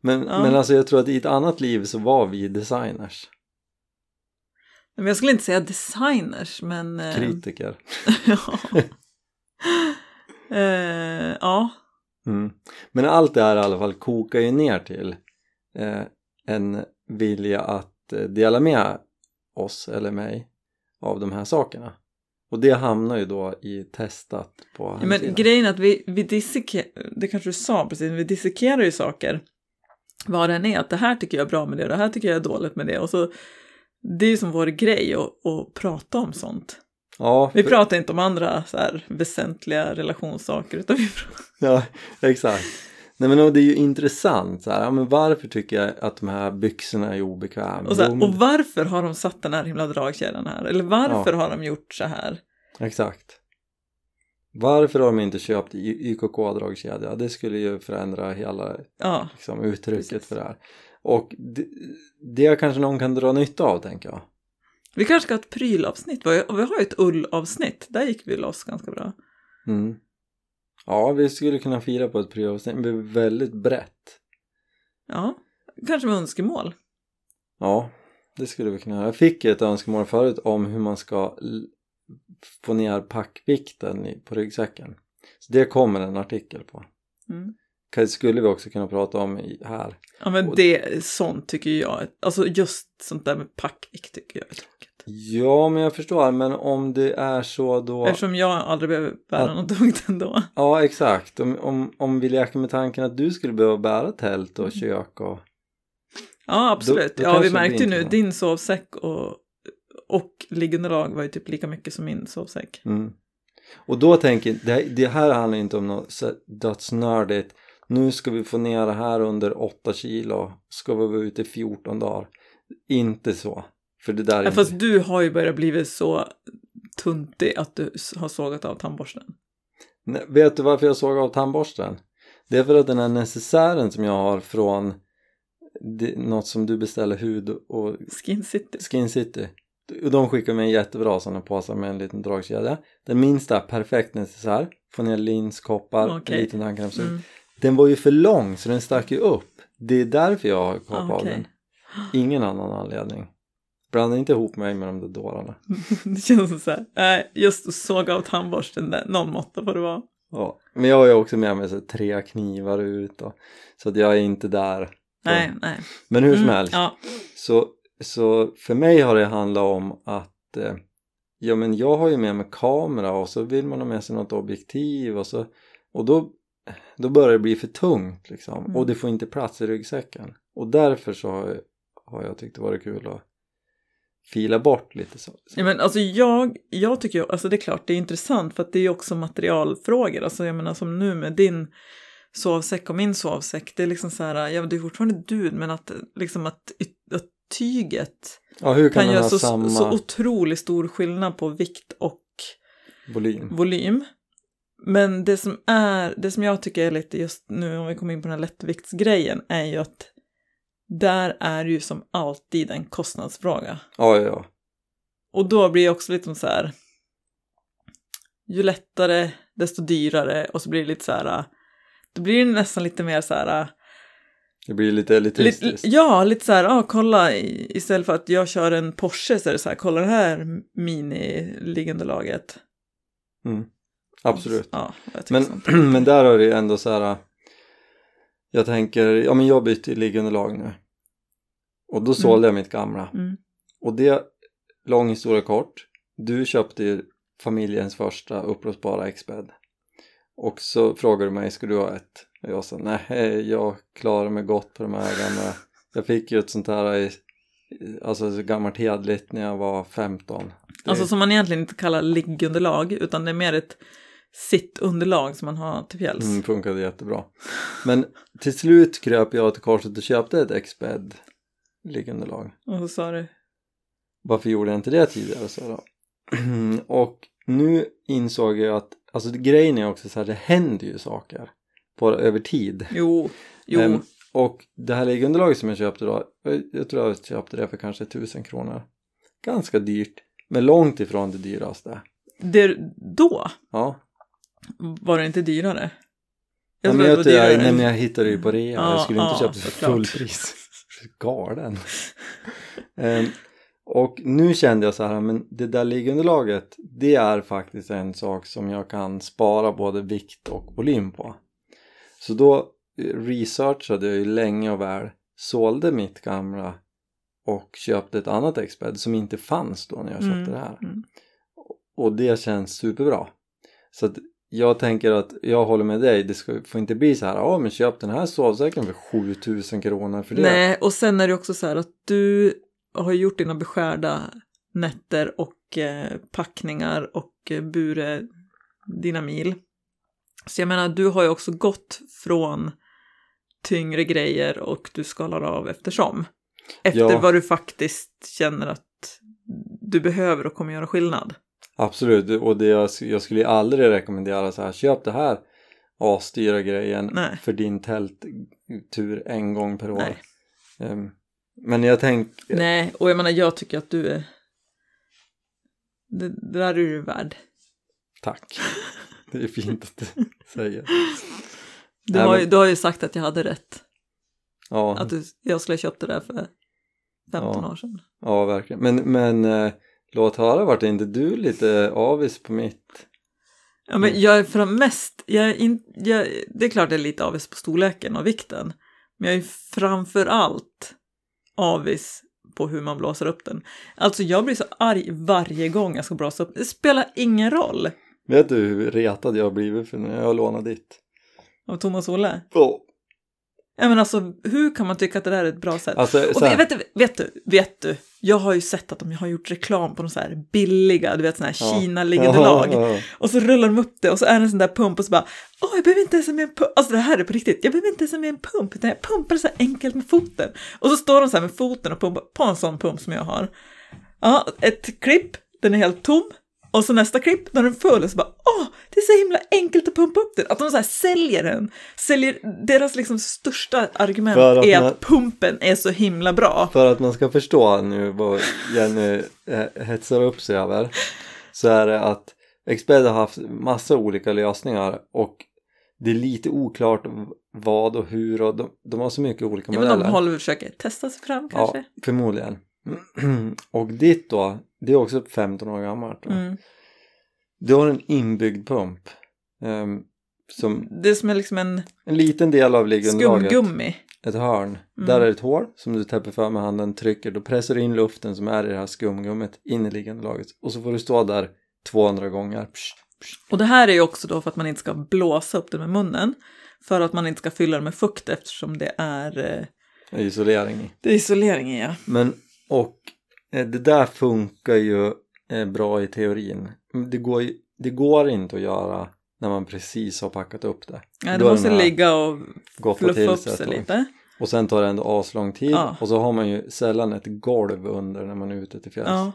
Men, Ja. men alltså jag tror att i ett annat liv så var vi designers, Men jag skulle inte säga designers men... eh, kritiker. ja. eh, ja. Mm. Men allt det här i alla fall kokar ju ner till eh, en vilja att eh, dela med oss eller mig av de här sakerna. Och det hamnar ju då i testat på hemsidan. Men grejen är att vi, vi dissekerar, det kanske du sa precis, vi dissekerar ju saker. Vad den är, att det här tycker jag är bra med det och det här tycker jag är dåligt med det. Och så, det är ju som vår grej att, att prata om sånt. ja, Vi för- pratar inte om andra så här väsentliga relationssaker utan vi pratar... Ja, exakt. Nej men det är ju intressant så här, ja, men varför tycker jag att de här byxorna är obekväma? Och, så här, Jo, och varför har de satt den här himla dragkedjan här? Eller varför har de gjort så här? Exakt. Varför har de inte köpt YKK-dragkedja? Det skulle ju förändra hela Ja, liksom, uttrycket Precis. för det här. Och det, det kanske någon kan dra nytta av tänker jag. vi kanske ska ha ett prylavsnitt. Vi har ju ett ullavsnitt, där gick vi loss ganska bra. Mm. Ja, vi skulle kunna fira på ett pryoavsnitt, det är väldigt brett. Ja, kanske med önskemål. Ja, det skulle vi kunna göra. Jag fick ett önskemål förut om hur man ska få ner packvikten på ryggsäcken. Så det kommer en artikel på. Mm. Det skulle vi också kunna prata om här. Ja men det, sånt tycker jag, alltså just sånt där med packvikt tycker jag är tråkigt. Ja, men jag förstår. Men om det är så då... Eftersom jag aldrig behöver bära Ja. något tungt ändå. Ja, exakt. Om, om, om vi leker med tanken att du skulle behöva bära tält och kök och... Ja absolut. Då- då ja vi märkte ju nu, inte- din sovsäck och, och liggunderlag var ju typ lika mycket som min sovsäck. Mm. Och då tänker jag, det, det här handlar inte om något dödsnördigt. Nu ska vi få ner det här under 8 kilo. Ska vi vara ute i 14 dagar. Inte så. För det där är Ja, inte... fast du har ju börjat blivit så tuntig att du har sågat av tandborsten. Nej, vet du varför jag såg av tandborsten? Det är för att den här necessären som jag har från det, något som du beställer hud och Skin City. Skin City de skickar mig en jättebra sådana påsar med en liten dragkedja den minsta, perfekt necessär får ner linskoppar, Okej. en liten handkrämsug Mm. den var ju för lång så den stack ju upp det är därför jag har kapat av Okej. den ingen annan anledning blanda inte ihop mig med de där dårarna Det känns som så här, nej, just att såga av tandborsten, där, någon måtta får det vara. ja. men jag har ju också med mig så tre knivar ut och, så att jag är inte där Nej, nej. men hur som Mm, helst Ja, Så, så för mig har det handlat om att eh, ja men jag har ju med mig kamera och så vill man ha med sig något objektiv och så och då, då börjar det bli för tungt liksom Mm. och det får inte plats i ryggsäcken och därför så har jag, har jag tyckt det varit kul att fila bort lite så. Ja, men alltså jag, jag tycker ju, alltså det är klart det är intressant för att det är ju också materialfrågor, alltså jag menar som nu med din sovsäck och min sovsäck, det är liksom så här, ja det är fortfarande dud men att liksom att, att tyget Ja kan, kan göra så, samma så otroligt stor skillnad på vikt och volym? volym. Men det som är, det som jag tycker är lite just nu om vi kommer in på den här lättviktsgrejen är ju att där är ju som alltid en kostnadsfråga. Ja ja ja. Och då blir det också lite så här, ju lättare desto dyrare och så blir det lite så här, då blir det nästan lite mer så här, Det blir lite elitistiskt. lite, ja, lite så här, ah, kolla istället för att jag kör en Porsche så är det så här, kolla det här mini-liggunderlaget. Mm. Absolut. Ja, Men, men där har det ju ändå så här. Jag tänker, ja men jag bytte liggunderlag nu. Och då sålde jag mitt gamla. Mm. Och det, lång historia kort. Du köpte ju familjens första uppblåsbara X-bed. Och så frågade du mig, ska du ha ett? Och jag sa, nej jag klarar mig gott på de här gamla. Jag fick ju ett sånt här, i- alltså så gammalt hedligt när jag var 15. Det, Alltså som man egentligen inte kallar liggunderlag utan det är mer ett sittunderlag som man har till fjälls. Mm, funkade jättebra. Men till slut kröp jag till korset och köpte ett X-bed liggunderlag. Och så sa du, Varför gjorde jag inte det tidigare? Så då? och nu insåg jag att, alltså grejen är också så här, det händer ju saker på, över tid. jo, jo, Ehm, och det här liggunderlaget som jag köpte då, jag- jag tror jag köpte det för kanske tusen kronor. Ganska dyrt, men långt ifrån det dyraste. det, då Ja, var det inte dyrare. jag, tror men jag, det var dyrare. nej, men jag hittade ju på rea, Ja, jag skulle inte ja, köpa det för fullpris. Galen. Ehm, och nu kände jag så här, men det där liggunderlaget, det är faktiskt en sak som jag kan spara både vikt och volym på. Så då eh, researchade jag ju länge och väl, sålde mitt gamla och köpte ett annat X-bed som inte fanns då när jag köpte Mm, det här. mm. Och det känns superbra. Så att jag tänker att jag håller med dig, det ska, får inte bli så här, ja men köp den här sovsäcken för 7000 kronor för det. Nej, och sen är det också så här att du har gjort dina beskärda nätter och eh, packningar och eh, bure dina mil. Så jag menar, du har ju också gått från tyngre grejer och du skalar av eftersom. Efter Ja. vad du faktiskt känner att du behöver och kommer göra skillnad. Absolut, och det jag, jag skulle aldrig rekommendera så här, köp det här asdyra grejen Nej. för din tälttur en gång per år. Ehm, men jag tänker, Nej, och jag menar, jag tycker att du är... Det, det där är du värd. tack. Det är fint att du säger. Du, har, ju, du har ju sagt att jag hade rätt. Ja, Att du, jag skulle ha köpt det där för 15 Ja. år sedan. ja verkligen. Men, men eh, låt höra, vart inte du lite avis på mitt? Ja, men jag är för mest, jag är in, jag, det är klart jag är lite avis på storleken och vikten. Men jag är framför allt avis på hur man blåser upp den. Alltså jag blir så arg varje gång jag ska blåsa upp. Det spelar ingen roll. Vet du hur retad jag har blivit för när jag har lånat ditt? Av Thomas Olle. Oh. Ja, men alltså, hur kan man tycka att det där är ett bra sätt? Alltså, Och vet, du, vet du, vet du, jag har ju sett att de har gjort reklam på de så här billiga, du vet såna här Ja. Kina-liggande lag. ja, ja. Och så rullar de upp det och så är det en sån där pump och så bara, åh jag behöver inte ens med en pump, alltså det här är på riktigt, jag behöver inte ens med en pump, utan jag pumpar så här enkelt med foten. Och så står de så här med foten och pumpar på en sån pump som jag har. Ja, ett klipp, den är helt tom. Och så nästa klipp, när den och så bara, åh, det är så himla enkelt att pumpa upp den. Att de så här säljer den. Säljer, deras liksom största argument att är man- att pumpen är så himla bra. För att man ska förstå nu vad Jenny eh, hetsar upp sig över så är det att Expedia har haft massa olika lösningar och det är lite oklart vad och hur och de, de har så mycket olika Ja, men modeller. de håller och försöker testa sig fram kanske. Ja, förmodligen. och ditt då, det är också 15 år gammalt. Mm. Du har en inbyggd pump. ehm, som Det är som är liksom en en liten del av liggunderlaget. skumgummi. Ett hörn. Mm. Där är det ett hål som du täpper för med handen, trycker, då pressar du in luften som är i det här skumgummit in i liggunderlaget. Och så får du stå där 200 gånger. Psh, psh. Och det här är ju också då för att man inte ska blåsa upp den med munnen. För att man inte ska fylla den med fukt eftersom det är, eh, Det isolering i. det är isolering i. Ja. Men, och eh, det där funkar ju eh, bra i teorin. Det går, det går inte att göra när man precis har packat upp det. Då det måste ligga och fluffa upp sig lite. Och sen tar det ändå aslång tid Ja. och så har man ju sällan ett golv under när man är ute till fjälls. Ja.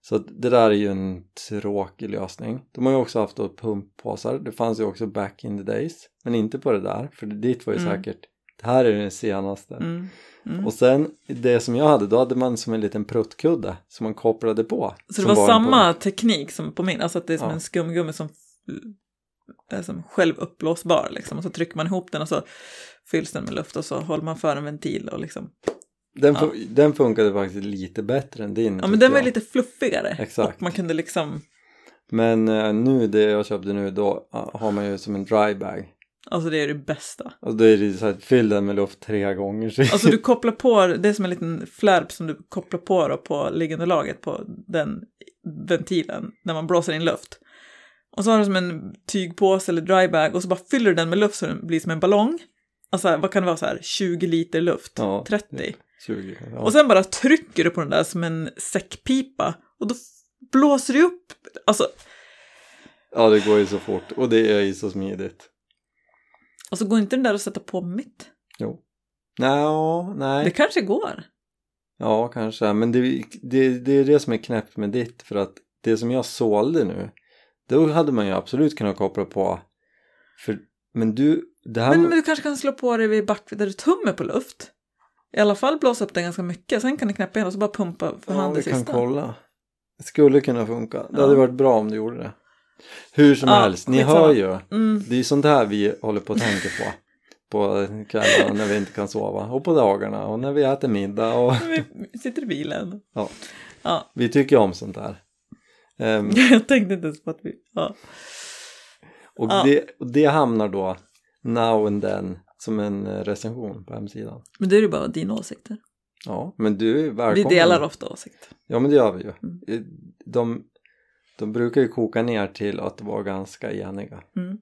Så det där är ju en tråkig lösning. De har ju också haft då pumppåsar. Det fanns ju också back in the days. Men inte på det där. För ditt var ju Mm. säkert det här är den senaste. Mm. Mm. Och sen det som jag hade, då hade man som en liten pruttkudde som man kopplade på. Så det var samma pump. teknik som på min, alltså att det är som Ja. en skumgummi som är som självuppblåsbar liksom. Och så trycker man ihop den och så fylls den med luft och så håller man för en ventil och liksom. Den, Ja. den funkade faktiskt lite bättre än din Ja men den var jag. lite fluffigare. Exakt. Och man kunde liksom, Men eh, nu, det jag köpte nu, då ah, har man ju som en dry bag. Alltså det är det bästa. Och då är det så här, fyll den med luft tre gånger. Så Alltså du kopplar på, det är som en liten flärp som du kopplar på då på liggunderlaget på den ventilen när man blåser in luft. Och så har du som en tygpåse eller drybag och så bara fyller du den med luft så den blir som en ballong. Alltså vad kan det vara så här, 20 liter luft, Ja, 30. 20. Ja. Och sen bara trycker du på den där som en säckpipa och då blåser du upp, alltså, ja, det går ju så fort. Och det är ju så smidigt. Alltså går inte den där att sätta på mitt? Jo. Nej, nej. Det kanske går. Ja, kanske. Men det, det, det är det som är knäppt med ditt. För att det som jag sålde nu, då hade man ju absolut kunnat koppla på. För, men du, det här... Men, men du kanske kan slå på det vid back där du tummer på luft. I alla fall blåsa upp den ganska mycket, sen kan du knäppa igen och så bara pumpa för hand ja, det vi kan sista. kolla. Det skulle kunna funka. Det Ja. hade varit bra om du gjorde det. Hur som Ja, helst, ni skitsamma. hör ju. Mm. Det är sånt här vi håller på att tänka på. På kvällarna när vi inte kan sova. Och på dagarna och när vi äter middag. Och Vi sitter i bilen. Ja. Ja, vi tycker om sånt där. Ehm, jag tänkte inte ens på att vi... Ja. och, Ja. det, det hamnar då now and then som en eh, recension på hemsidan. Men det är ju bara dina åsikter. Ja, men du är Vi välkommen. delar ofta åsikter. Ja, men det gör vi ju. Mm. Eh, De, de brukar ju koka ner till att vara ganska eniga. Mm.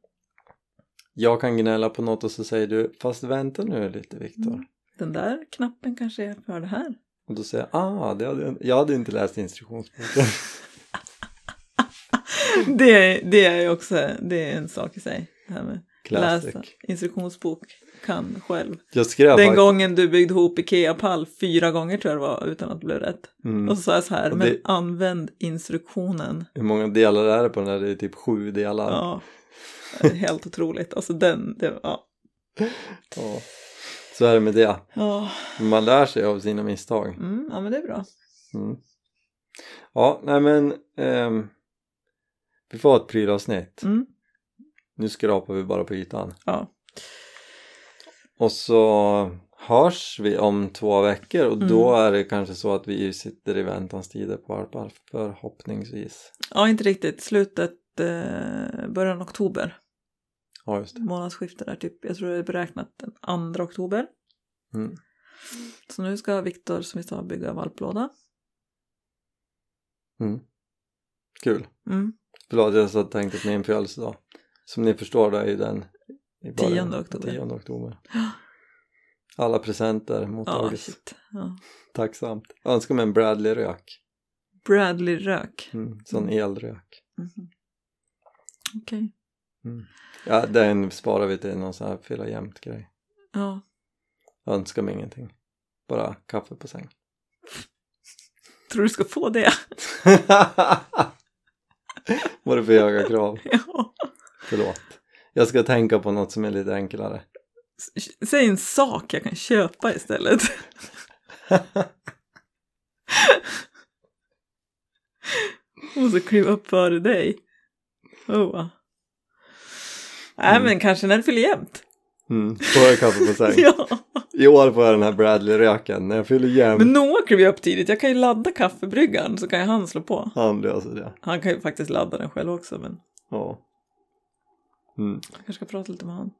Jag kan gnälla på något och så säger du, fast vänta nu lite Viktor. Mm. Den där knappen kanske är för det här. Och då säger jag, ah, det hade, jag- hade inte läst instruktionsboken. Det, det är ju också det är en sak i sig. Det här med Classic. läsa instruktionsbok kan själv. Jag skrev Den gången du byggde ihop Ikea-pall fyra gånger tror jag det var utan att det blev rätt. Mm. Och så sa jag så här, Och men det- använd instruktionen. Hur många delar är det på den där? Det är typ sju delar. Ja, det helt otroligt. Alltså den, det, ja. Ja. Så är det med det. Ja, Man lär sig av sina misstag. mm, ja men det är bra. Mm. Ja, nej men ehm, vi får ha ett prylavsnitt. Mm, Nu skrapar vi bara på ytan. ja. Och så hörs vi om två veckor och då Mm. är det kanske så att vi sitter i väntans tider på Arpar förhoppningsvis. ja, inte riktigt. Slutet, eh, början oktober. Ja, just det. Månadsskiftet där typ. Jag tror det är beräknat den 2 oktober. Mm. Så nu ska Viktor, som vi sa, bygga valplåda. Mm. Kul. Mm. Förlåt, jag så tänkte på min födelsedag. Som ni förstår, det är ju den 10 oktober. 10 oktober. Alla presenter Ja, mottagits. shit. Ja. Tacksamt. Önskar mig en Bradley-rök. Bradley-rök. Mm. Sån eldrök. Mhm. Okej. Ja, den sparar vi till någon sån här fylla jämt grej. Ja. Önskar mig ingenting. Bara kaffe på säng. Tror du ska få det? Vad är det för höga krav? ja. Förlåt. Jag ska tänka på något som är lite enklare. Säg en sak jag kan köpa istället. Måste kliva upp före dig. Oh. Nej Mm. men kanske när det fyller jämnt. Mm, får jag kaffe på säng. ja. I år får jag den här Bradley-röken när jag fyller jämnt. Men Noah kliver upp tidigt. Jag kan ju ladda kaffebryggaren så kan ju han slå på. Han löser det. Han kan ju faktiskt ladda den själv också men Ja. Mm, jag kanske ska prata lite med han.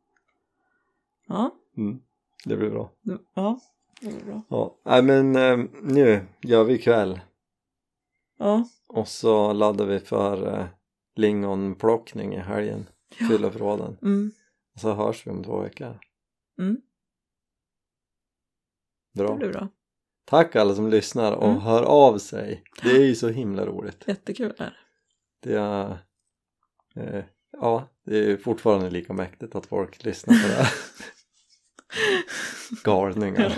Ja, mm, det blir bra. det- ja, det blir bra. Ja, nej men eh, nu gör vi kväll Ja, och så laddar vi för eh, lingonplockning i helgen. Ja. Fylla förråden. mm, Och så hörs vi om två veckor. mm, det Bra. blir bra. Tack alla som lyssnar och Mm. hör av sig. Det är ju så himla roligt. Jättekul är det. Det är, eh, ja, det är fortfarande lika mäktigt att folk lyssnar på det här. Galningar.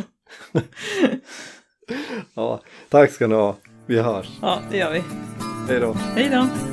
ja, tack ska ni ha. Vi hörs. Ja, det gör vi. Hej då. Hej då!